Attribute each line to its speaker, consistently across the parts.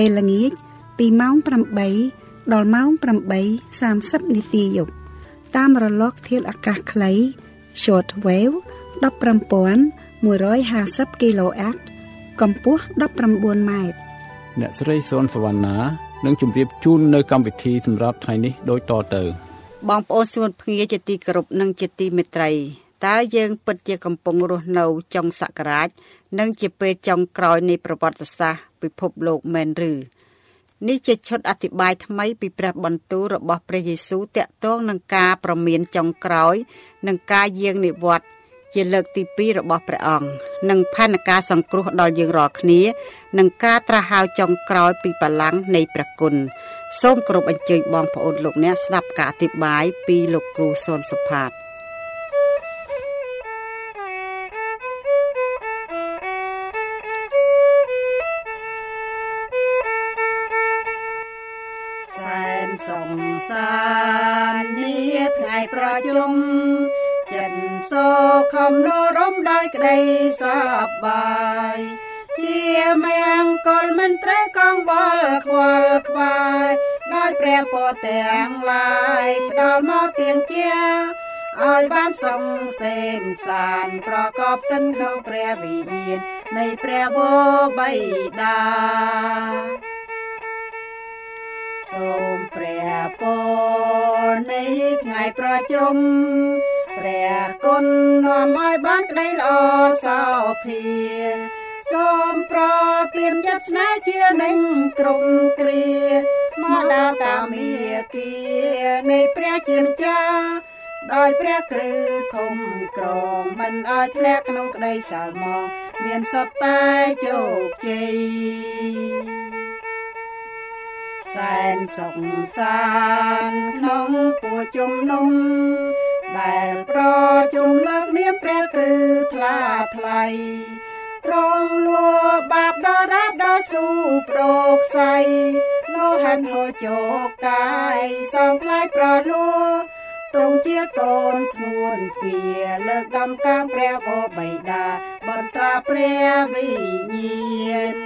Speaker 1: ពេលល្ងាចពីម៉ោង8ដល់ម៉ោង8:30នាទីយប់តាមរលកធាតុអាកាសខ្លី short wave 15150 kHz កម្ពស់19ម៉ែត្រ
Speaker 2: អ្នកស្រីសុនសវណ្ណានឹងជម្រាបជូននៅកម្មវិធីសម្រាប់ថ្ងៃនេះដូចតទៅ
Speaker 3: បងប្អូនសួនភ្ងាជាទីគោរពនិងជាទីមេត្រី តើយើងពិតជាកំពុងរស់នៅចុងសករាជនិងជាពេលចុងក្រោយនៃប្រវត្តិសាស្ត្រពិភពលោកមែនឬនេះជាឈុតអធិប្បាយថ្មីពីព្រះបន្ទូលរបស់ព្រះយេស៊ូវតាក់ទងនឹងការប្រមានចុងក្រោយនិងការយាងនិវត្តន៍ជាលើកទី2របស់ព្រះអង្គនិងផែនការសង្គ្រោះដល់យើងរាល់គ្នានិងការត្រាស់ហៅចុងក្រោយពីបល្ល័ង្កនៃព្រះគុណសូមគោរពអញ្ជើញបងប្អូនលោកអ្នកស្ដាប់ការអធិប្បាយពីលោកគ្រូសុនសុផាត ទាំងឡាយដល់មកទៀងជាឲ្យបានសងសេនសានប្រកបសិនក្នុងព្រះវិញ្ញាណនៃព្រះវរបិតាសូមព្រះពរនៃថ្ងៃប្រជុំព្រះគុណនាំឲ្យបានក្តីល្អសោភា សូមប្រទានចិត្តស្នេហ៍ជានឹងក្រុមគ្រាស្មោះដាលតាមាគីនៃព្រះជាម្ចាស់ដោយព្រះគ្រឹះធំក្រងមិនឲ្យធ្លាក់ក្នុងក្តីសៅមកមានសត្វតែជោគជ័យសែនសុខសានក្នុងពួរជំនុំដែលប្រជុំលើកនាមព្រះគ្រឹះថ្លាថ្លៃ ត្រង់លួបាបដល់រាបដល់ស៊ូប្រោកសៃនោះហាន់ហូចោកាយសំផ្លាយប្រលួទងជាកូនស្នួនពីលើកដំកាងព្រះបបៃតាបន្ត្រាព្រះវិញ្ញាណ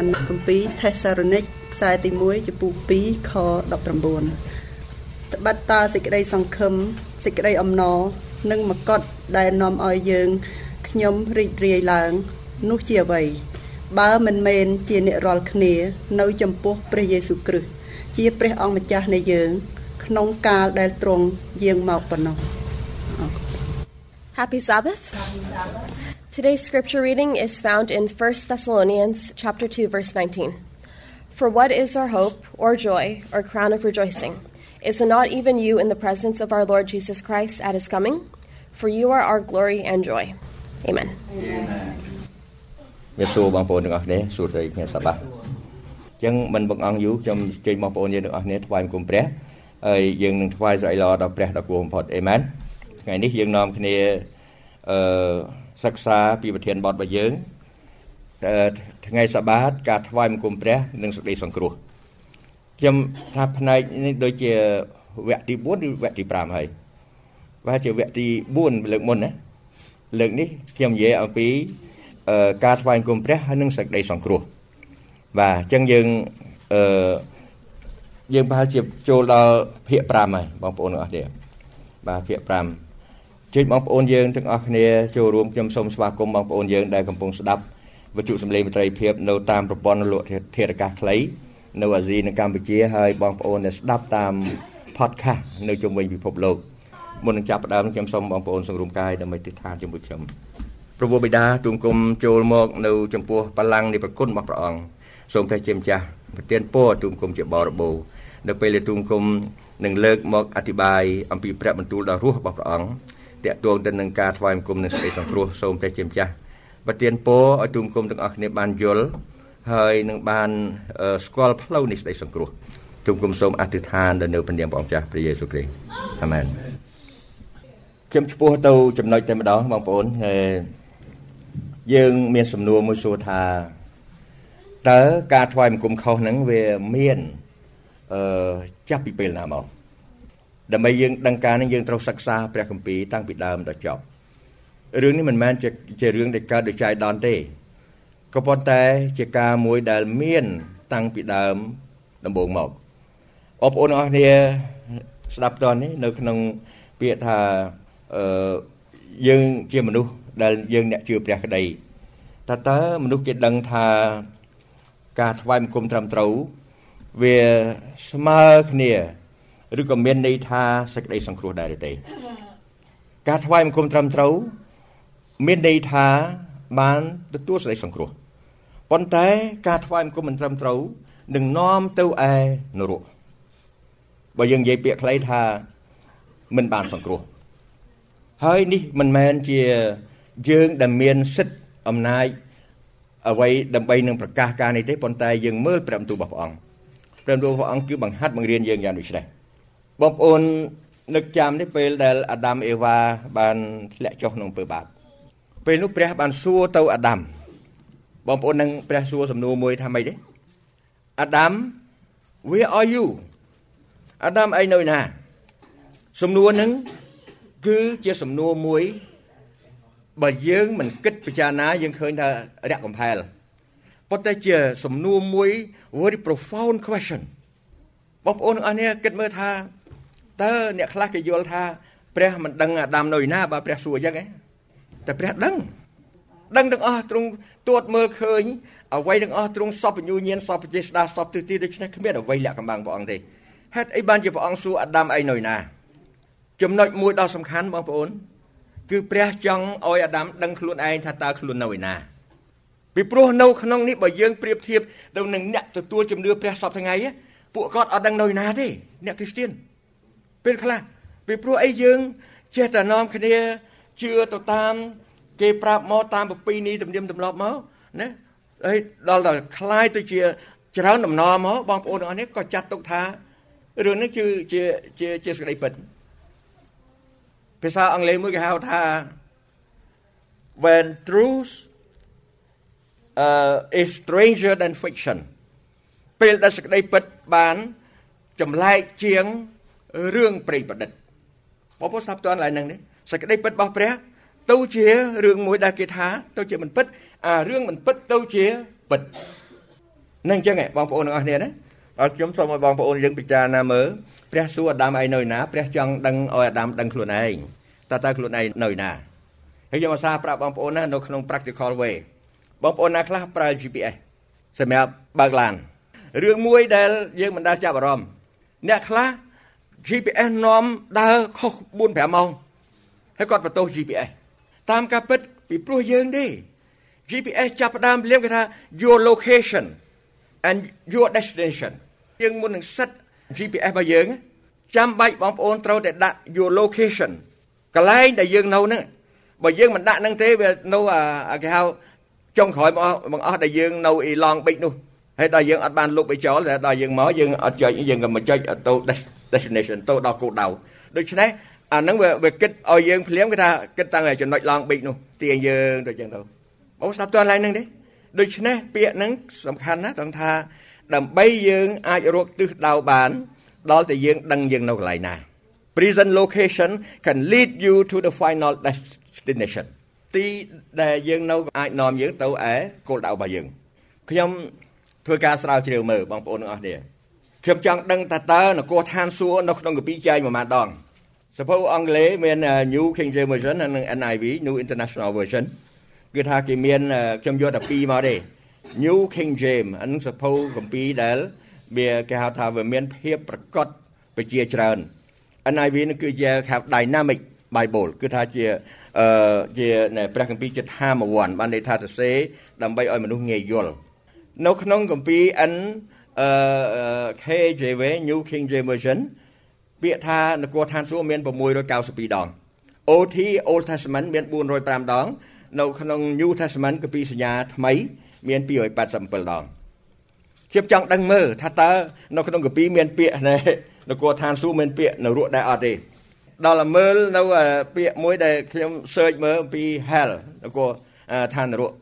Speaker 4: ខ្ញុំនឹងអានគម្ពីរថេសារ៉ូនិកខ្សែទី1ចំពោះ2ខ19ត្បិតតើសេចក្តីសង្ឃឹមសេចក្តីអំណរនិងមកុដដែលនាំឲ្យយើងខ្ញុំរីករាយឡើងនោះជាអ្វីបើមិនមែនជាអ្នករាល់គ្នា នៅចំពោះព្រះយេស៊ូវគ្រីស្ទជាព្រះអង្គម្ចាស់នៃយើង ក្នុងកាលដែលទ្រង់យាងមកប៉ុណ្ណោះ
Speaker 5: Happy Sabbath. Today's scripture reading is found in 1 Thessalonians chapter 2 verse 19. For what is our hope or joy or crown of rejoicing? Is it not even you in the presence of our Lord Jesus Christ at his coming? For you are our glory and joy. Amen.
Speaker 6: វាសួរបងប្អូនទាំងអស់គ្នាសួស្តីគ្នាសប្បាសអញ្ចឹងមិនបង្អង់យូរខ្ញុំជើញបងប្អូនយើងទាំងអស់គ្នាថ្វាយបង្គំព្រះហើយយើងនឹងថ្វាយស្រ័យល្អដល់ព្រះដ៏គួរបំផុតអេមែនថ្ងៃនេះយើងនាំគ្នាអឺ សិក្សាពីប្រធានបទរបស់យើងអឺថ្ងៃសបាតការថ្វាយបង្គំព្រះ និងសេចក្តីសង្គ្រោះខ្ញុំថាផ្នែកនេះដូចជាវគ្គទី4ឬវគ្គទី5ហើយប្រហែលជាវគ្គទី4លើកមុនណាលើកនេះខ្ញុំនិយាយអំពីការថ្វាយគុំព្រះហើយនិងសេចក្តីសង្គ្រោះបាទអញ្ចឹងយើងអឺយើងប្រហែលជាចូលដល់ភាគ5ហើយបងប្អូនទាំងអស់គ្នាបាទភាគ5 ជួយបងប្អូនយើងទាំងអស់គ្នាចូលរួមខ្ញុំសូមស្វាគមន៍បងប្អូនយើងដែលកំពុងស្ដាប់វិទ្យុសំឡេងមិត្តភាពនៅតាមប្រព័ន្ធលោកធារកាសខ្លីនៅអាស៊ីនិងកម្ពុជាហើយបងប្អូនដែលស្ដាប់តាម podcast នៅជុំវិញពិភពលោកមុននឹងចាប់ផ្ដើមខ្ញុំសូមបងប្អូនសង្រួមកាយដើម្បីទិដ្ឋានជាមួយខ្ញុំព្រះវរបិតាទូងគុំចូលមកនៅចំពោះបល្ល័ង្កនៃប្រគុណរបស់ព្រះអង្គសូមព្រះជាម្ចាស់ប្រទានពរទូងគុំជាបរិបូរនៅពេលដែលទូងគុំនឹងលើកមកអធិប្បាយអំពីព្រះបន្ទូលដ៏រស់របស់ព្រះអង្គ តកតងទៅនឹងការថ្វាយបង្គំនិងសេចក្តីសង្គ្រោះសូមព្រះជាម្ចាស់ប្រទានពរឲ្យទូងគុំទាំងអស់គ្នាបានយល់ហើយនឹងបានស្គាល់ផ្លូវនៃសេចក្តីសង្គ្រោះទូងគុំសូមអធិដ្ឋានដល់នៅព្រះនាមព្រះអង្គចាស់ព្រះយេស៊ូវគ្រីស្ទអាមែនខ្ញុំឈ្មោះទៅចំណុចតែម្ដងបងប្អូនហើយយើងមានសំណួរមួយសួរថាតើការថ្វាយបង្គំខុសហ្នឹងវាមានអឺចាប់ពីពេលណាមក ដើម្បីយើងដឹងការនេះយើងត្រូវសិក្សាព្រះគម្ពីរតាំងពីដើមដល់ចប់រឿងនេះមិនមែនជាជារឿងដែលកើតដោយចៃដន្យទេក៏ប៉ុន្តែជាការមួយដែលមាន តាំងពីដើមដំបូងមកបងប្អូនអរគ្នាស្ដាប់តនេះនៅក្នុងពាក្យថាអឺយើងជាមនុស្សដែលយើងអ្នកជឿព្រះក្តីតើតើមនុស្សគេដឹងថាការថ្វាយបង្គំត្រឹមត្រូវវាស្មើគ្នា ឬក៏មានន័យថាសេចក្តីសង្គ្រោះដែរឬទេការថ្វាយបង្គំត្រឹមត្រូវមានន័យថាបានទទួលសេចក្តីសង្គ្រោះប៉ុន្តែការថ្វាយបង្គំមិនត្រឹមត្រូវនឹងនាំទៅឯនរកបើយើងនិយាយពាក្យខ្លីថាមិនបានសង្គ្រោះហើយនេះមិនមែនជាយើងដែលមានសិទ្ធិអំណាចអ្វីដើម្បីនឹងប្រកាសការនេះទេប៉ុន្តែយើងមើលព្រះបន្ទូលរបស់ព្រះអង្គព្រះបន្ទូលព្រះអង្គគឺបង្ហាត់បង្រៀនយើងយ៉ាងដូចនេះ បងប្អូននឹកចាំនេះពេលដែលអាដាមអេវ៉ាបានធ្លាក់ចុះក្នុងអំពើបាបពេលនោះព្រះបានសួរទៅអាដាមបងប្អូននឹងព្រះសួរសំណួរមួយថាម៉េចទេអាដាម where are you អាដាមឯងនៅណា សំណួរហ្នឹងគឺជាសំណួរមួយបើយើងមិនគិតពិចារណាយើងឃើញថារាក់កំផែលប៉ុន្តែជាសំណួរមួយ very profound question បងប្អូនទាំងអស់គ្នាគិតមើលថា តើអ្នកខ្លះគេយល់ថាព្រះមិនដឹងអាដាមនៅឯណាបើព្រះសួរអញ្ចឹងឯងតែព្រះដឹងដឹងទាំងអស់ទ្រង់ទួតមើលឃើញអ្វីទាំងអស់ទ្រង់សពញ្ញូញាណសពចេស្តាសពទិទីដូច្នេះគ្មានអ្វីលាក់កំបាំងព្រះអង្គទេហេតុអីបានជាព្រះអង្គសួរអាដាមឯងនៅឯណា ចំណុចមួយដ៏សំខាន់បងប្អូន គឺព្រះចង់ឲ្យអាដាមដឹងខ្លួនឯងថាតើខ្លួននៅឯណាពីព្រោះនៅក្នុងនេះបើយើងប្រៀបធៀបទៅនឹងអ្នកទទួលជំនឿព្រះសពថ្ងៃពួកគាត់អត់ដឹងនៅឯណាទេអ្នកគ្រីស្ទៀន ពេលខ្លះពីព្រោះអីយើងចេះតែនាំគ្នាជឿទៅតាមគេប្រាប់មកតាមប្រពៃណីទំនៀមទម្លាប់មកណាហើយដល់តែคล้ายទៅជាច្រើនដំណរមកបងប្អូនទាំងអស់នេះក៏ចាត់ទុកថារឿងនេះគឺជាជាជាសេចក្តីពិតភាសាអង់គ្លេសមួយគេហៅថា when truth uh is stranger than fiction ពេលដែលសេចក្តីពិតបានចម្លែកជាង រឿងព្រេងប្រឌិតបងប្អូនស្ដាប់តើឡើយហ្នឹងនេះសេចក្តីពិតរបស់ព្រះ ទៅជារឿងមួយដែលគេថាទៅជាមិនពិតអារឿងមិនពិតទៅជាពិតនឹងអញ្ចឹងបងប្អូនទាំងអស់គ្នាណាអរខ្ញុំសូមឲ្យបងប្អូនយើងពិចារណាមើលព្រះសួរអាដាមឯនៅណាព្រះចង់ដឹងឲ្យអាដាមដឹងខ្លួនឯងតើតើខ្លួនឯងនៅណាហើយខ្ញុំអាសាប្រាប់បងប្អូនណានៅក្នុង practical way បងប្អូនណាខ្លះប្រើ GPS សម្រាប់បើកឡានរឿងមួយដែលយើងមិនដែលចាប់អារម្មណ៍អ្នកខ្លះ GPS នាំដើរខុស4 5ម៉ោងហើយគាត់បន្ទោស GPS តាមការពិតពីព្រោះយើងទេ GPS ចាប់ផ្ដើមលៀមគេថា your location and your destination យើងមុននឹងសិត GPS របស់យើងចាំបាច់បងប្អូនត្រូវតែដាក់ your location កន្លែងដែលយើងនៅហ្នឹងបើយើងមិនដាក់ហ្នឹងទេវានៅអាគេហៅចុងក្រោយមកបងអស់ដែលយើងនៅអ៊ីឡង់ប៊ិចនោះ ហើយដល់យើងអត់បានលុបឲ្យចោលតែដល់យើងមកយើងអត់ចុចយើងក៏មកចុចទៅ destination ទៅដល់គោលដៅដូច្នេះអាហ្នឹងវាវាគិតឲ្យយើងភ្លាមគេថាគិតតាំងតែចំណុចឡង់ប៊ិចនោះទាញយើងទៅចឹងទៅបងស្ដាប់តើឡើងហ្នឹងទេដូច្នេះពាក្យហ្នឹងសំខាន់ណាស់ត្រង់ថាដើម្បីយើងអាចរកទិសដៅបានដល់តែយើងដឹងយើងនៅកន្លែងណា present location can lead you to the final destination ទីដែលយើងនៅអាចនាំយើងទៅឯគោលដៅរបស់យើងខ្ញុំ ធ្វើការស្រាវជ្រាវមើលបងប្អូនទាំងអស់គ្នាខ្ញុំចង់ដឹងតើតើនគរឋានសួគ៌នៅក្នុងកាពីចែងប្រមាណដងសភៅអង់គ្លេសមាន New King James Version និង NIV New International Version គឺថាគេមានខ្ញុំយកតែពីរមកទេ New King James អានឹងសភៅកាពីដែលវាគេហៅថាវាមានភាពប្រកបប្រជាច្រើន NIV នឹងគឺជាហៅ Dynamic Bible គឺថាជាអឺជាព្រះគម្ពីរជាថាមវ័នបានន័យថាសរសេរដើម្បីឲ្យមនុស្សងាយយល់ នៅក្នុងគម្ពីរ N អឺ KJV New King James Version ពាក្យថានគរឋានសួគ៌មាន692ដង OT Old Testament មាន405ដង នៅក្នុង New Testament គម្ពីរសញ្ញាថ្មី មាន287ដងខ្ញុំចង់ដឹងមើលថាតើនៅក្នុងគម្ពីរមានពាក្យណែនគរឋានសួគ៌មានពាក្យនៅរកដែរអត់ទេដល់មើលនៅពាក្យមួយដែលខ្ញុំ search មើលពី hell នគរឋាននរក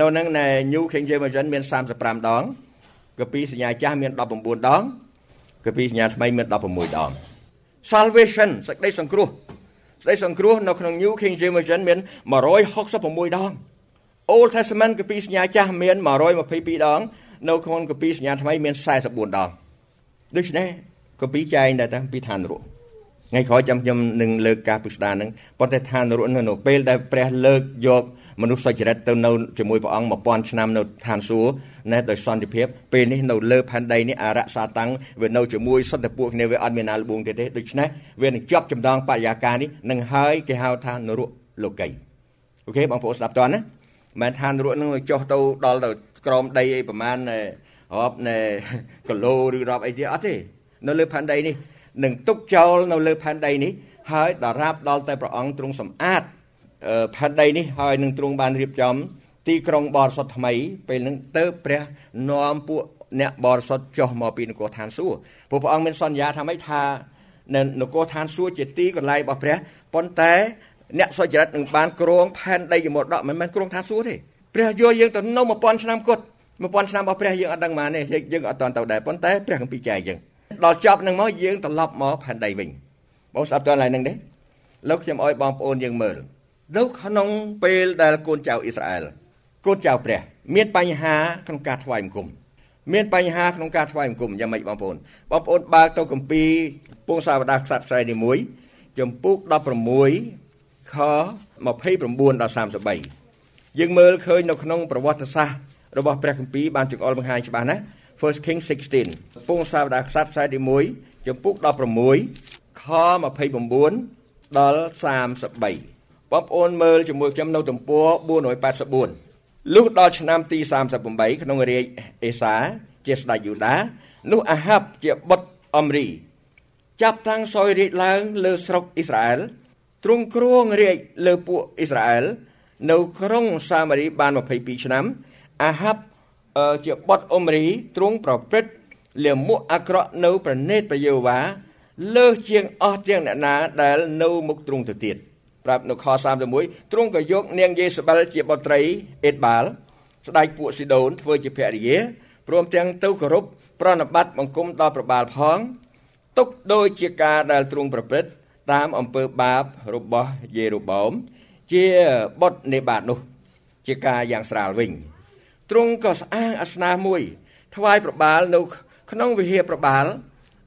Speaker 6: នៅនឹងនៅ New King James Version មាន35ដងកាពីសញ្ញាចាស់មាន19ដងកាពីសញ្ញាថ្មីមាន16ដង Salvation សេចក្តីសង្គ្រោះសេចក្តីសង្គ្រោះនៅក្នុង New King James Version មាន166ដង Old Testament កាពីសញ្ញាចាស់មាន122ដង នៅក្នុងកាពីសញ្ញាថ្មីមាន44ដងដូច្នេះកាពីចែងតែតាពីឋាននរកថ្ងៃក្រោយចាំខ្ញុំនឹងលើកការពិស្ដារនឹងប៉ុន្តែឋាននរកនៅពេលដែលព្រះលើកយក មនុស្សសុចរិតទៅនៅជាមួយព្រះអង្គ1000ឆ្នាំនៅឋានសួគ៌ណែដោយសន្តិភាពពេលនេះនៅលើផែនដីនេះអរសាតាំងវានៅជាមួយសន្តិពួកគ្នាវាអត់មានណាលបួងទេទេដូច្នេះវានឹងជាប់ចំណងបរិយាកាសនេះនឹងហើយគេហៅថានរកលោកីអូខេបងប្អូនស្ដាប់តើណាមិនឋាននរកនឹងចុះទៅដល់ទៅក្រោមដីអីប្រហែលរាប់នៃគីឡូឬរាប់អីទៀតអត់ទេនៅលើផែនដីនេះនឹងទុកចោលនៅលើផែនដីនេះហើយដល់រាប់ដល់តែព្រះអង្គទ្រង់សម្អាត ផែនដីនេះហើយនឹងទ្រង់បានរៀបចំទីក្រុងបរិសុទ្ធថ្មីពេលនឹងទៅព្រះនាំពួកអ្នកបរិសុទ្ធចុះមកពីនគរឋានសួគ៌ព្រោះព្រះអង្គមានសន្យាថាម៉េចថានៅនគរឋានសួគ៌ជាទីកន្លែងរបស់ព្រះប៉ុន្តែអ្នកសុចរិតនឹងបានគ្រងផែនដីជាមរតកមិនមែនគ្រងឋានសួគ៌ទេព្រះយកយើងទៅនៅ1000ឆ្នាំគត់1000ឆ្នាំរបស់ព្រះយើងអត់ដឹងបានទេយើងអត់តន់ទៅដែរប៉ុន្តែព្រះគម្ពីរចែកយើងដល់ចប់នឹងមកយើងត្រឡប់មកផែនដីវិញបងស្ដាប់តើឡើយនឹងទេលោកខ្ញុំអោយបងប្អូនយើងមើល នៅក្នុងពេលដែលកូនចៅអ៊ីស្រាអែលកូនចៅព្រះ មានបញ្ហាក្នុងការថ្វាយបង្គំមានបញ្ហាក្នុងការថ្វាយបង្គំយ៉ាងម៉េចបងប្អូនបងប្អូនបើកទៅគម្ពីរពងសាវតារខ្សត្រខ្សែទី1ចំពុក16ខ29ដល់33យើងមើលឃើញនៅក្នុងប្រវត្តិសាស្ត្ររបស់ព្រះគម្ពីរបានចង្អុលបង្ហាញច្បាស់ណា First King 16ពងសាវតារខ្សត្រខ្សែទី1ចំពុក16ខ29ដល់33 បងប្អូនមើលជាមួយខ្ញុំនៅទំព័រ484លុះដល់ឆ្នាំទី38ក្នុងរាជអេសាជាស្ដេចយូដានោះអាហាប់ជាបុត្រអមរី ចាប់តាំងសោយរាជឡើងលើស្រុកអ៊ីស្រាអែលទ្រង់គ្រងរាជលើពួកអ៊ីស្រាអែលនៅក្រុងសាមារីបាន22ឆ្នាំអាហាប់ជាបុត្រអមរីទ្រង់ប្រព្រឹត្តលាមកអាក្រក់នៅប្រណេតប្រយោវ៉ាលើសជាងអស់ទាំងអ្នកណាដែលនៅមុខទ្រង់ទៅទៀត។ ប្រាប់នៅខ31ទ្រង់ក៏យកនាងយេសាបិលជាបុត្រីអេតបាល់ស្ដេចពួកស៊ីដូនធ្វើជាភរិយាព្រមទាំងទៅគោរពប្រណិប័តបង្គំដល់ប្របាលផងទុកដោយជាការដែលទ្រង់ប្រព្រឹត្តតាមអំពើបាបរបស់យេរូបោមជាបុត្រនេបាតនោះ ជាការយ៉ាងស្រាលវិញទ្រង់ក៏ស្អាងអាសនាមួយ ថ្វាយប្របាលនៅក្នុងវិហារប្របាល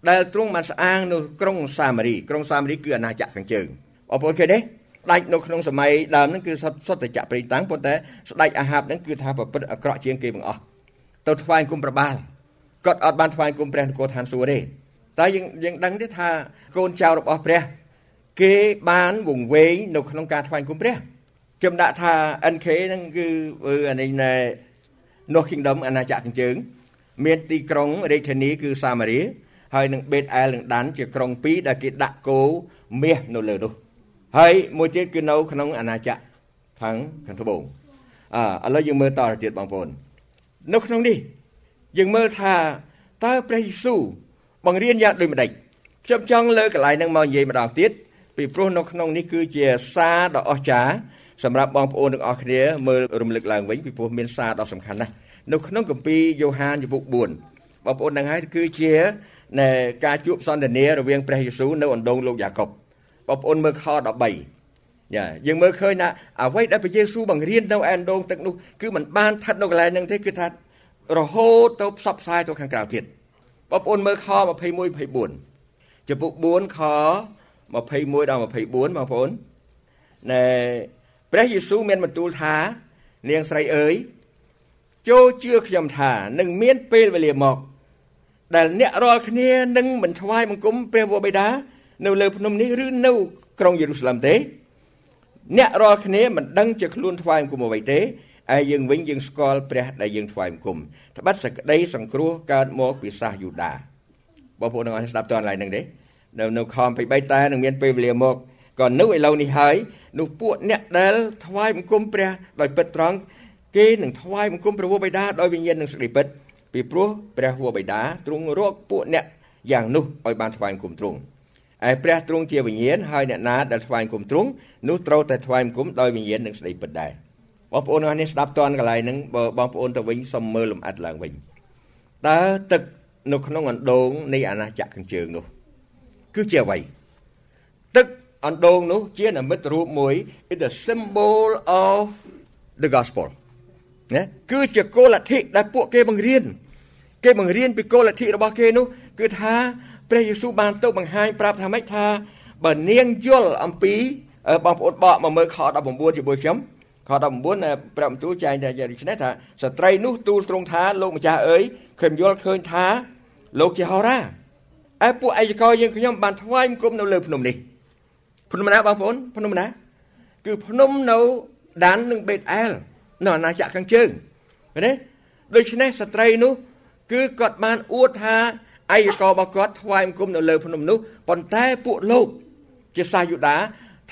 Speaker 6: ដែលទ្រង់បានស្អាងនៅក្រុងសាមារីក្រុងសាមារីគឺអាណាចក្រខាងជើងបងប្អូនឃើញទេ ស្ដេចនៅក្នុងសម័យដើមហ្នឹងគឺសុទ្ធតែចក្រព្រៃតាំងប៉ុន្តែស្ដេចអាហាបហ្នឹងគឺថាប្រព្រឹត្តអាក្រក់ជាងគេទាំងអស់ទៅថ្វាយគុំប្របាលគាត់អត់បានថ្វាយគុំព្រះនគរឋានសួគ៌ទេតែយើងយើងដឹងទេថាកូនចៅរបស់ព្រះ គេបានវង្វេងនៅក្នុងការថ្វាយគុំព្រះខ្ញុំដាក់ថា NK ហ្នឹងគឺអានេះណែ North Kingdom អាណាចក្រខាងជើង មានទីក្រុងរាជធានីគឺសាមារី ហើយនឹងបេតអែលនិងដានជាក្រុងពីរដែលគេដាក់គោមាសនៅលើនោះ ហើយមួយទៀតគឺនៅក្នុងអាណាចក្រខាងខាងត្បូងអឥឡូវយើងមើលតទៅទៀតបងប្អូននៅក្នុងនេះយើងមើលថាតើព្រះយេស៊ូវបង្រៀនយ៉ាងដូចម្ដេចខ្ញុំចង់លើកន្លែងហ្នឹងមកនិយាយម្ដងទៀតពីព្រោះនៅក្នុងនេះគឺជាសារដ៏អស្ចារ្យសម្រាប់បងប្អូនទាំងអស់គ្នាមើលរំលឹកឡើងវិញពីព្រោះមានសារដ៏សំខាន់ណាស់នៅក្នុងគម្ពីរយ៉ូហានជំពូក4បងប្អូនដឹងហើយគឺជានៃការជួបសន្ទនារវាងព្រះយេស៊ូវនៅអណ្ដូងលោកយ៉ាកុប បងប្អូនមើលខ13យ៉ាយើងមើលឃើញថាអ្វីដែលព្រះយេស៊ូវបង្រៀននៅឯអណ្ដូងទឹកនោះគឺมันបានស្ថិតនៅកន្លែងហ្នឹងទេគឺថារហូតទៅផ្សព្វផ្សាយទៅខាងក្រៅទៀតបងប្អូនមើលខ21 24ចំពុក4ខ21ដល់24បងប្អូនណែព្រះយេស៊ូវមានបន្ទូលថានាងស្រីអើយចូលជឿខ្ញុំថានឹងមានពេលវេលាមក ដែលអ្នករាល់គ្នានឹងមិនថ្វាយបង្គំព្រះវរបិតា នៅលើភ្នំនេះឬនៅក្រុងយេរូសាឡឹមទេអ្នករាល់គ្នាមិនដឹងជាខ្លួនថ្វាយបង្គំអ្វីទេឯយើងវិញយើងស្គាល់ព្រះដែលយើងថ្វាយបង្គំត្បិតសក្តីសង្គ្រោះកើតមកពីសាសយូដាបងប្អូនទាំងអស់ស្ដាប់តើឡើយនឹងទេនៅនៅខំ23តែនឹងមានពេលវេលាមកក៏នៅឥឡូវនេះហើយនោះពួកអ្នកដែលថ្វាយបង្គំព្រះដោយពិតត្រង់គេនឹងថ្វាយបង្គំព្រះវរបិតាដោយវិញ្ញាណនិងសេចក្តីពិតពីព្រោះព្រះវរបិតាទ្រង់រកពួកអ្នកយ៉ាងនោះឲ្យបានថ្វាយបង្គំទ្រង់ ឯព្រះទ្រង់ជាវិញ្ញាណហើយអ្នកណាដែលថ្វាយបង្គំទ្រង់នោះត្រូវតែថ្វាយបង្គំដោយវិញ្ញាណនិងសេចក្តីពិតដែរបងប្អូនអរនេះស្ដាប់តន់កន្លែងហ្នឹងបើបងប្អូនទៅវិញសុំមើលលំអិតឡើងវិញតើទឹកនៅក្នុងអណ្ដូងនៃអាណាចក្រខាងជើងនោះ គឺជាអ្វីទឹកអណ្ដូងនោះជានិមិត្តរូបមួយ it a symbol of the gospel ណាគឺជាគោលលទ្ធិដែលពួកគេបង្រៀនគេបង្រៀនពីគោលលទ្ធិរបស់គេនោះគឺថា ព្រះយេស៊ូវបានទៅបង្ហាញប្រាប់ថាម៉េចថាបើនាងយល់អំពីបងប្អូនបកមកមើលខ19ជាមួយខ្ញុំខ19ព្រះបន្ទូលចែងថាយ៉ាងនេះថាស្ត្រីនោះទូលទ្រង់ថាលោកម្ចាស់អើយខ្ញុំយល់ឃើញថាលោកជាហោរាឯពួកអាយកយើងខ្ញុំបានថ្វាយបង្គំនៅលើភ្នំនេះភ្នំណាបងប្អូនភ្នំណា គឺភ្នំនៅដាននិងបេតអែលនៅអាណាចក្រខាងជើងឃើញទេដូច្នេះស្ត្រីនោះ គឺគាត់បានអួតថា អាយករបស់គាត់ថ្វាយបង្គំនៅលើភ្នំនោះប៉ុន្តែពួកលោកជាសាយូដា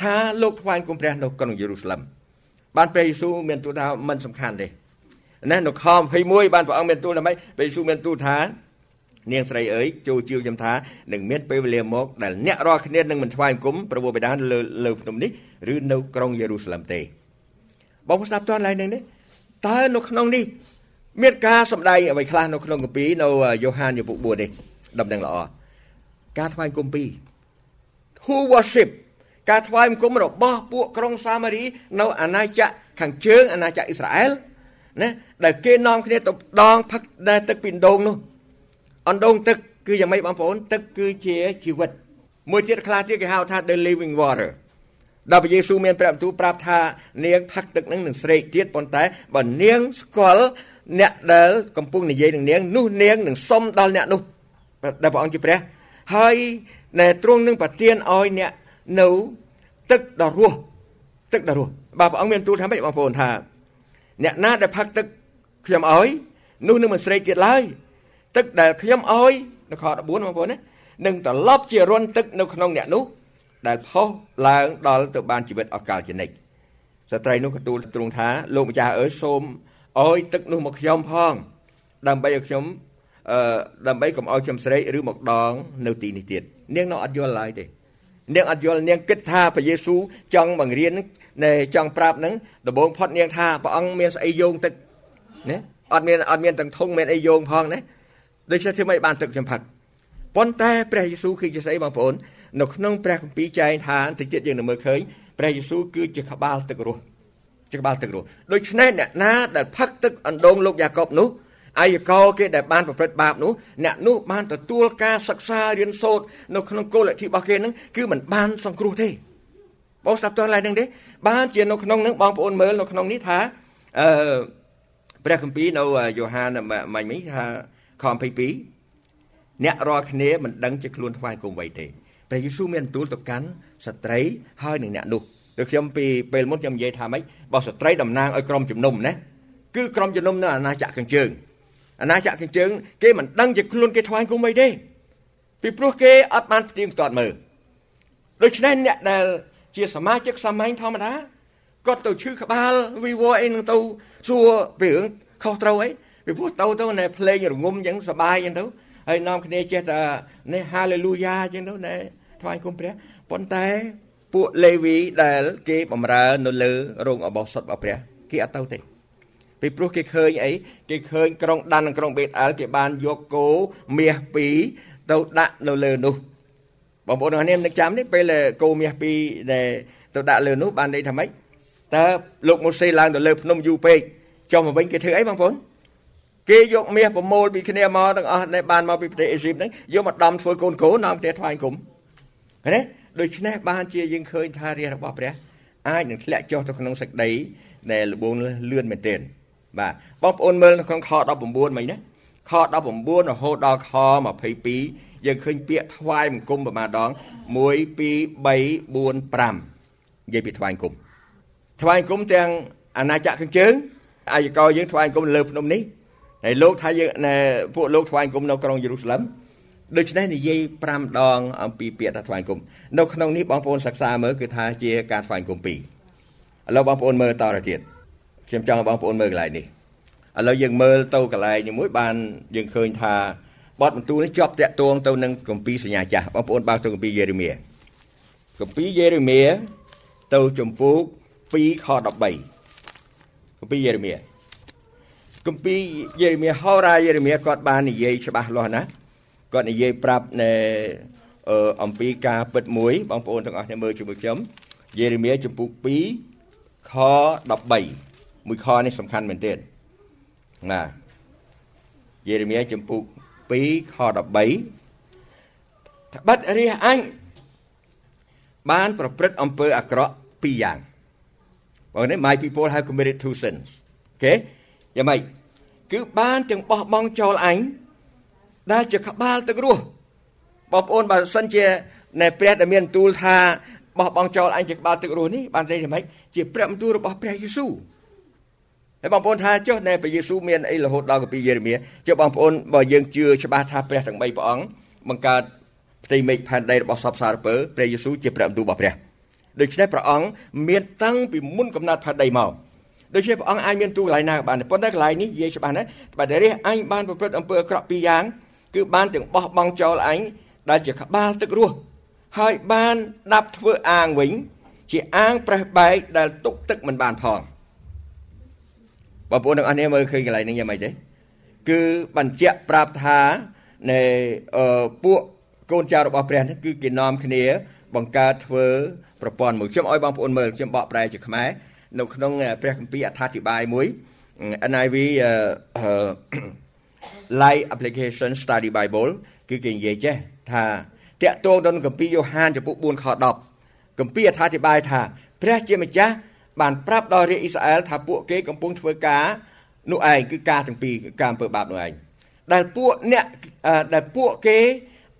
Speaker 6: ថាលោកថ្វាយបង្គំព្រះនៅក្រុងយេរូសាឡឹមបានព្រះយេស៊ូវមានទូលថាមិនសំខាន់ទេណានៅខ21បានព្រះអង្គមានទូលថាម៉េចព្រះយេស៊ូវមានទូលថានាងស្រីអើយចូលជឿខ្ញុំថានឹងមានពេលវេលាមកដែលអ្នករាល់គ្នានឹងមិនថ្វាយបង្គំព្រះវរបិតាលើលើភ្នំនេះឬនៅក្រុងយេរូសាឡឹមទេបងប្អូនស្ដាប់តើឡើយនឹងនេះតើនៅក្នុងនេះ មានការសម្ដែងអ្វីខ្លះនៅក្នុងគម្ពីរនៅយ៉ូហានជំពូក4នេះដំណឹងល្អការថ្វាយបង្គំពីរ who worship ការថ្វាយបង្គំរបស់ពួកក្រុងសាមារី នៅអាណាចក្រខាងជើងអាណាចក្រអ៊ីស្រាអែលណាដែលគេនាំគ្នាទៅដងផឹកដែលទឹកពីដងនោះអណ្ដូងទឹកគឺយ៉ាងម៉េចបងប្អូនទឹកគឺជាជីវិត មួយទៀតខ្លះទៀតគេហៅថា the living water ដល់ព្រះយេស៊ូវមានព្រះបន្ទូលប្រាប់ថានាងផឹកទឹកនឹងនឹងស្រេកទៀតប៉ុន្តែបើនាងស្គាល់ អ្នកដែលកំពុងនិយាយនឹងនាងនោះនាងនឹងសុំដល់អ្នកនោះដែលព្រះអង្គជាព្រះហើយដែលទ្រង់នឹងប្រទានឲ្យអ្នកនៅទឹកដ៏រស់ទឹកដ៏រស់បាទព្រះអង្គមានទូលថាម៉េចបងប្អូនថា អ្នកណាដែលផឹកទឹកខ្ញុំឲ្យនោះនឹងមិនស្រេកទៀតឡើយទឹកដែលខ្ញុំឲ្យនៅខ14បងប្អូនណានឹងត្រឡប់ជារន្ធទឹកនៅក្នុងអ្នកនោះដែលផុសឡើងដល់ទៅបានជីវិតអកាលជានិច្ចស្ត្រីនោះក៏ទូលទ្រង់ថាលោកម្ចាស់អើយសូម អោយទឹកនោះមកខ្ញុំផង ដើម្បីឲ្យខ្ញុំអឺដើម្បីកុំឲ្យខ្ញុំស្រេកឬមកដង នៅទីនេះទៀតនាងនៅអត់យល់ឡើយទេនាងអត់យល់នាងគិតថាព្រះយេស៊ូវចង់បង្រៀននៃចង់ប្រាប់នឹងដំបងផុតនាងថាព្រះអង្គមានស្អីយោងទឹកណាអត់មានអត់មានទាំងធុងមានអីយោងផងណាដូច្នេះធ្វើម៉េចបានទឹកខ្ញុំផឹកប៉ុន្តែព្រះយេស៊ូវគឺជាស្អីបងប្អូននៅក្នុងព្រះគម្ពីរចែងថាតិចទៀតយើងនឹងមើលឃើញព្រះយេស៊ូវគឺជាក្បាលទឹករស់ ជាក្បាលទឹករស់ដូច្នេះអ្នកណាដែលផឹកទឹកអណ្ដូងលោកយ៉ាកបនោះអាយកោគេដែលបានប្រព្រឹត្តបាបនោះអ្នកនោះបានទទួលការសិក្សារៀនសូត្រនៅក្នុងគោលលទ្ធិរបស់គេនឹងគឺมันបានសង្គ្រោះទេបងស្ដាប់តើឡើយនឹងទេបានជានៅក្នុងនឹងបងប្អូនមើលនៅក្នុងនេះថាអឺព្រះគម្ពីរនៅយ៉ូហានមិញមិញថាខ22អ្នករាល់គ្នាមិនដឹងជាខ្លួនថ្វាយគុំអ្វីទេព្រះយេស៊ូវមានបន្ទូលទៅកាន់ស្ត្រីហើយនឹងអ្នកនោះ ដូចខ្ញុំពីពេលមុនខ្ញុំនិយាយថាម៉េចបើស្ត្រីតំណាងឲ្យក្រុមជំនុំណាគឺក្រុមជំនុំនៅអាណាចក្រខាងជើងអាណាចក្រខាងជើងគេមិនដឹងជាខ្លួនគេថ្វាយគុំអីទេពីព្រោះគេអត់បានផ្ទៀងផ្ទាត់មើលដូច្នេះអ្នកដែលជាសមាជិកសាមញ្ញធម្មតាគាត់ទៅឈឺក្បាលវីវអីនឹងទៅសួរពីរឿងខុសត្រូវអីពីព្រោះទៅទៅណែភ្លេងរងំអញ្ចឹងសបាយអញ្ចឹងទៅហើយនាំគ្នាចេះតែនេះហាឡេលូយ៉ាអញ្ចឹងទៅណែថ្វាយគុំព្រះប៉ុន្តែ ពួកលេវីដែលគេបំរើនៅលើរោងអបោសុតរបស់ព្រះគេអត់ទៅទេពីព្រោះគេឃើញអីគេឃើញក្រុងដាននិងក្រុងបេតអែលគេបានយកគោមាសពីរទៅដាក់នៅលើនោះបងប្អូនអ្នកនឹកចាំនេះពេលគោមាសពីរដែលទៅដាក់លើនោះបានន័យថាម៉េចតើលោកម៉ូសេឡើងទៅលើភ្នំយូរពេកចុះមកវិញគេធ្វើអីបងប្អូនគេយកមាសប្រមូលពីគ្នាមកទាំងអស់ដែលបានមកពីប្រទេសអេស៊ីបហ្នឹងយកមកដំធ្វើកូនកូននាំផ្ទះថ្វាយគុំឃើញទេ ដូច្នេះបានជាយើងឃើញថារាជរបស់ព្រះអាចនឹងធ្លាក់ចុះទៅក្នុងសេចក្តីដែលលបងលឿនមែនទែនបាទបងប្អូនមើលនៅក្នុងខ19មិញណាខ19រហូតដល់ខ22យើងឃើញពាក្យថ្វាយបង្គំប្រមាណដង1 2 3 4 5និយាយពីថ្វាយបង្គំថ្វាយបង្គំទាំងអាណាចក្រខាងជើងអាយកោយើងថ្វាយបង្គំលើភ្នំនេះហើយលោកថាយើងពួកលោកថ្វាយបង្គំនៅក្រុងយេរូសាឡឹម ដូច្នេះនិយាយ5ដងអំពីពាក្យថាថ្វាយបង្គំនៅក្នុងនេះបងប្អូនសិក្សាមើលគឺថាជាការថ្វាយបង្គំពីរឥឡូវបងប្អូនមើលតទៅទៀតខ្ញុំចង់ឲ្យបងប្អូនមើលកន្លែងនេះឥឡូវយើងមើលទៅកន្លែងនេះមួយបានយើងឃើញថាបទបន្ទូលនេះជាប់តាក់ទងទៅនឹងគម្ពីរសញ្ញាចាស់បងប្អូនបើកទៅគម្ពីរយេរេមៀគម្ពីរយេរេមៀទៅចំពោះ2ខ13គម្ពីរយេរេមៀគម្ពីរយេរេមៀហោរាយេរេមៀគាត់បាននិយាយច្បាស់លាស់ណា គាត់និយាយប្រាប់នៅអំពីការពិតមួយបងប្អូនទាំងអស់គ្នាមើលជាមួយខ្ញុំយេរេមៀចំពុក2ខ13មួយខនេះសំខាន់មែនទែនណាយេរេមៀចំពុក2ខ13ត្បិតរះអញបានប្រព្រឹត្តអំពើអាក្រក់ពីរយ៉ាងបងនេះ my people have committed two sins អូខេយ៉ាងម៉េចគឺបានទាំងបោះបង់ចោលអញ ដែលជាក្បាលទឹករស់បងប្អូនបើសិនជានៅព្រះដែលមានទូលថាបោះបង់ចោលអញជាក្បាលទឹករស់នេះបានន័យថាម៉េចជាព្រះបន្ទូលរបស់ព្រះយេស៊ូវហើយបងប្អូនថាចុះនៅព្រះយេស៊ូវមានអីរហូតដល់កាពីយេរេមៀចុះបងប្អូនបើយើងជឿច្បាស់ថាព្រះទាំង3ព្រះអង្គបង្កើតផ្ទៃមេឃផែនដីរបស់សពសារពើព្រះយេស៊ូវជាព្រះបន្ទូលរបស់ព្រះដូច្នេះព្រះអង្គមានតាំងពីមុនកំណត់ផែនដីមកដូច្នេះព្រះអង្គអាចមានទូកន្លែងណាក៏បានប៉ុន្តែកន្លែងនេះនិយាយច្បាស់ណាស់បើតែរះអញបានប្រព្រឹត្តអំពើអាក្រក់ពីរយ៉ាង គឺបានទាំងបោះបង់ចោលអញដែលជាក្បាលទឹករស់ហើយបានដាប់ធ្វើអាងវិញ ជាអាងប្រេះបែកដែលទុកទឹកមិនបានផងបងប្អូនទាំងអស់គ្នាមើលឃើញកន្លែងនេះយ៉ាងម៉េចទេគឺបញ្ជាក់ប្រាប់ថានៃពួកកូនចៅរបស់ព្រះគឺគេនាំគ្នា បង្កើតធ្វើប្រព័ន្ធមួយខ្ញុំឲ្យបងប្អូនមើលខ្ញុំបកប្រែជាខ្មែរនៅក្នុងព្រះគម្ពីរអត្ថាធិប្បាយមួយ NIV Live Application Study Bible គឺគេនិយាយចេះថាតាក់ទងដល់គម្ពីរយ៉ូហានចំពោះ4ខ10គម្ពីរអត្ថាធិប្បាយថាព្រះជាម្ចាស់បានប្រាប់ដល់រាជអ៊ីស្រាអែលថាពួកគេកំពុងធ្វើការនោះឯងគឺការទាំងពីរការអំពើបាបនោះឯងដែលពួកអ្នកដែលពួកគេ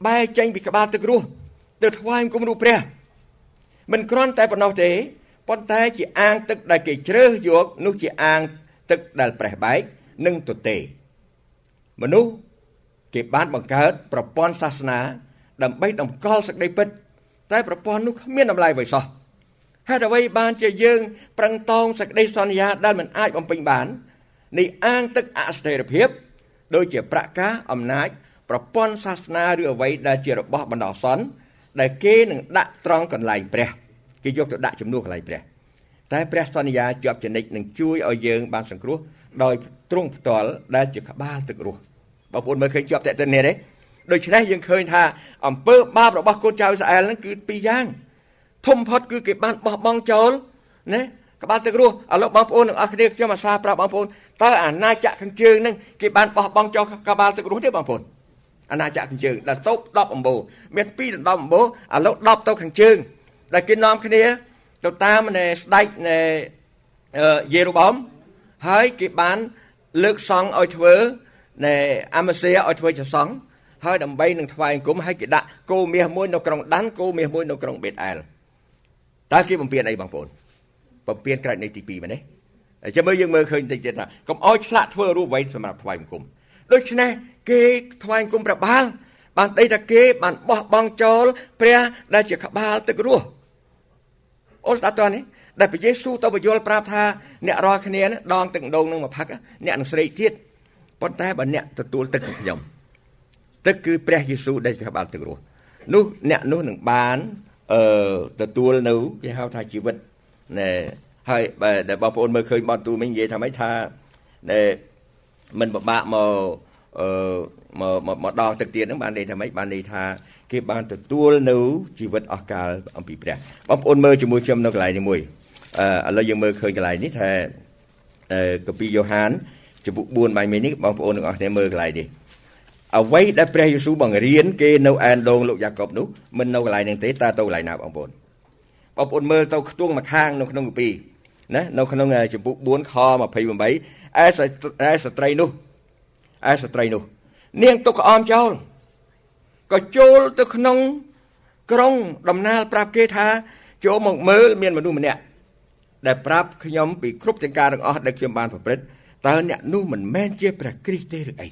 Speaker 6: បែរចេញពីក្បាលទឹករស់ទៅថ្វាយគុំរូបព្រះមិនគ្រាន់តែប៉ុណ្ណោះទេប៉ុន្តែជាអាងទឹកដែលគេជ្រើសយកនោះជាអាងទឹកដែលប្រេះបែកនិងទទេ មនុស្សគេបានបង្កើតប្រព័ន្ធសាសនា ដើម្បីតម្កល់សេចក្តីពិត តែប្រព័ន្ធនោះគ្មានតម្លៃអ្វីសោះហេតុអ្វីបានជាយើងប្រឹងតងសេចក្តីសន្យាដែលមិនអាចបំពេញបាននៃអាងទឹកអស្ថិរភាពដូចជាប្រកាសអំណាច ប្រព័ន្ធសាសនាឬអ្វីដែលជារបស់បណ្ដោះអាសន្នដែលគេនឹងដាក់ត្រង់កន្លែងព្រះគេយកទៅដាក់ជំនួសកន្លែងព្រះតែព្រះសន្យាជាប់ចនិចនឹងជួយឲ្យយើងបានសង្គ្រោះ ដោយទ្រង់ផ្ទាល់ដែលជាក្បាលទឹករស់បងប្អូនមើលឃើញជាប់តេតិននេះទេដូច្នេះយើងឃើញថាអំពើបាបរបស់កូនចៅអ៊ីស្រាអែលហ្នឹងគឺពីរយ៉ាងធំផុតគឺគេបានបោះបង់ចោលណាក្បាលទឹករស់ឥឡូវបងប្អូនទាំងអស់គ្នាខ្ញុំអាសាប្រាប់បងប្អូនតើអាណាចក្រខាងជើងហ្នឹងគេបានបោះបង់ចោលក្បាលទឹករស់ទេបងប្អូនអាណាចក្រខាងជើងដែលតូប10អំបូរមាន2ដល់10អំបូរឥឡូវ10ទៅខាងជើងដែលគេនាំគ្នាទៅតាមនៃស្ដេចនៃយេរូបោម ហើយគេបានលើកសង់ឲ្យធ្វើនៃអាម៉ាសេឲ្យធ្វើជាសង់ហើយដើម្បីនឹងថ្វាយអង្គមហើយគេដាក់គោមាសមួយនៅក្រុងដានគោមាសមួយនៅក្រុងបេតអែលតើគេបំពេញអីបងប្អូនបំពេញក្រែកនៃទី2មែនទេចាំមើលយើងមើលឃើញតិចទៀតថាកុំអោយឆ្លាក់ធ្វើរូបវែងសម្រាប់ថ្វាយអង្គមដូច្នេះគេថ្វាយអង្គមព្រះបាលបានដីថាគេបានបោះបង់ចោលព្រះដែលជាក្បាលទឹករស់អូនស្ដាប់តើនេះ ដែលព្រះយេស៊ូវទៅបញ្យល់ប្រាប់ថាអ្នករាល់គ្នាដងទឹកម្ដងនឹងមកផឹកអ្នកនឹងស្រេកទៀតប៉ុន្តែបើអ្នកទទួលទឹកពីខ្ញុំទឹកគឺព្រះយេស៊ូវដែលជាក្បាលទឹករស់នោះអ្នកនោះនឹងបានអឺទទួលនៅគេហៅថាជីវិតណែហើយបើដែលបងប្អូនមើលឃើញបទទូមិញនិយាយថាម៉េចថាដែលមិនពិបាកមកអឺមកមកដងទឹកទៀតហ្នឹងបានន័យថាម៉េចបានន័យថាគេបានទទួលនៅជីវិតអស់កលអំពីព្រះបងប្អូនមើលជាមួយខ្ញុំនៅកន្លែងនេះមួយអឺ ឥឡូវយើងមើលឃើញកន្លែងនេះថាអឺកាពីយ៉ូហានចំពុក4បាយមីនេះបងប្អូនទាំងអស់គ្នាមើលកន្លែងនេះអ្វីដែលព្រះយេស៊ូវបង្រៀនគេនៅឯនដងលោកយ៉ាកុបនោះមិននៅកន្លែងហ្នឹងទេតើទៅកន្លែងណាបងប្អូនបងប្អូនមើលទៅខ្ទង់មួយខាងនៅក្នុងកាពីណានៅក្នុងចំពុក4ខ28ឯឯស្ត្រីនោះឯស្ត្រីនោះ នាងទុកក្អមចោលក៏ចូលទៅក្នុងក្រុងដំណាលប្រាប់គេថាចូលមកមើលមានមនុស្សម្នាក់ ដែលប្រាប់ខ្ញុំពីគ្រប់ទាំងការទាំងអស់ដែលខ្ញុំបានប្រព្រឹត្តតើអ្នកនោះមិនមែនជាព្រះគ្រីស្ទទេឬអី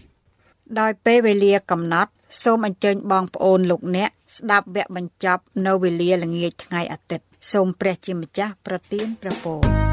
Speaker 7: ដោយពេលវេលាកំណត់សូមអញ្ជើញបងប្អូនលោកអ្នកស្ដាប់វគ្គបញ្ចប់នៅវេលាល្ងាចថ្ងៃអាទិត្យសូមព្រះជាម្ចាស់ប្រទានព្រះពរ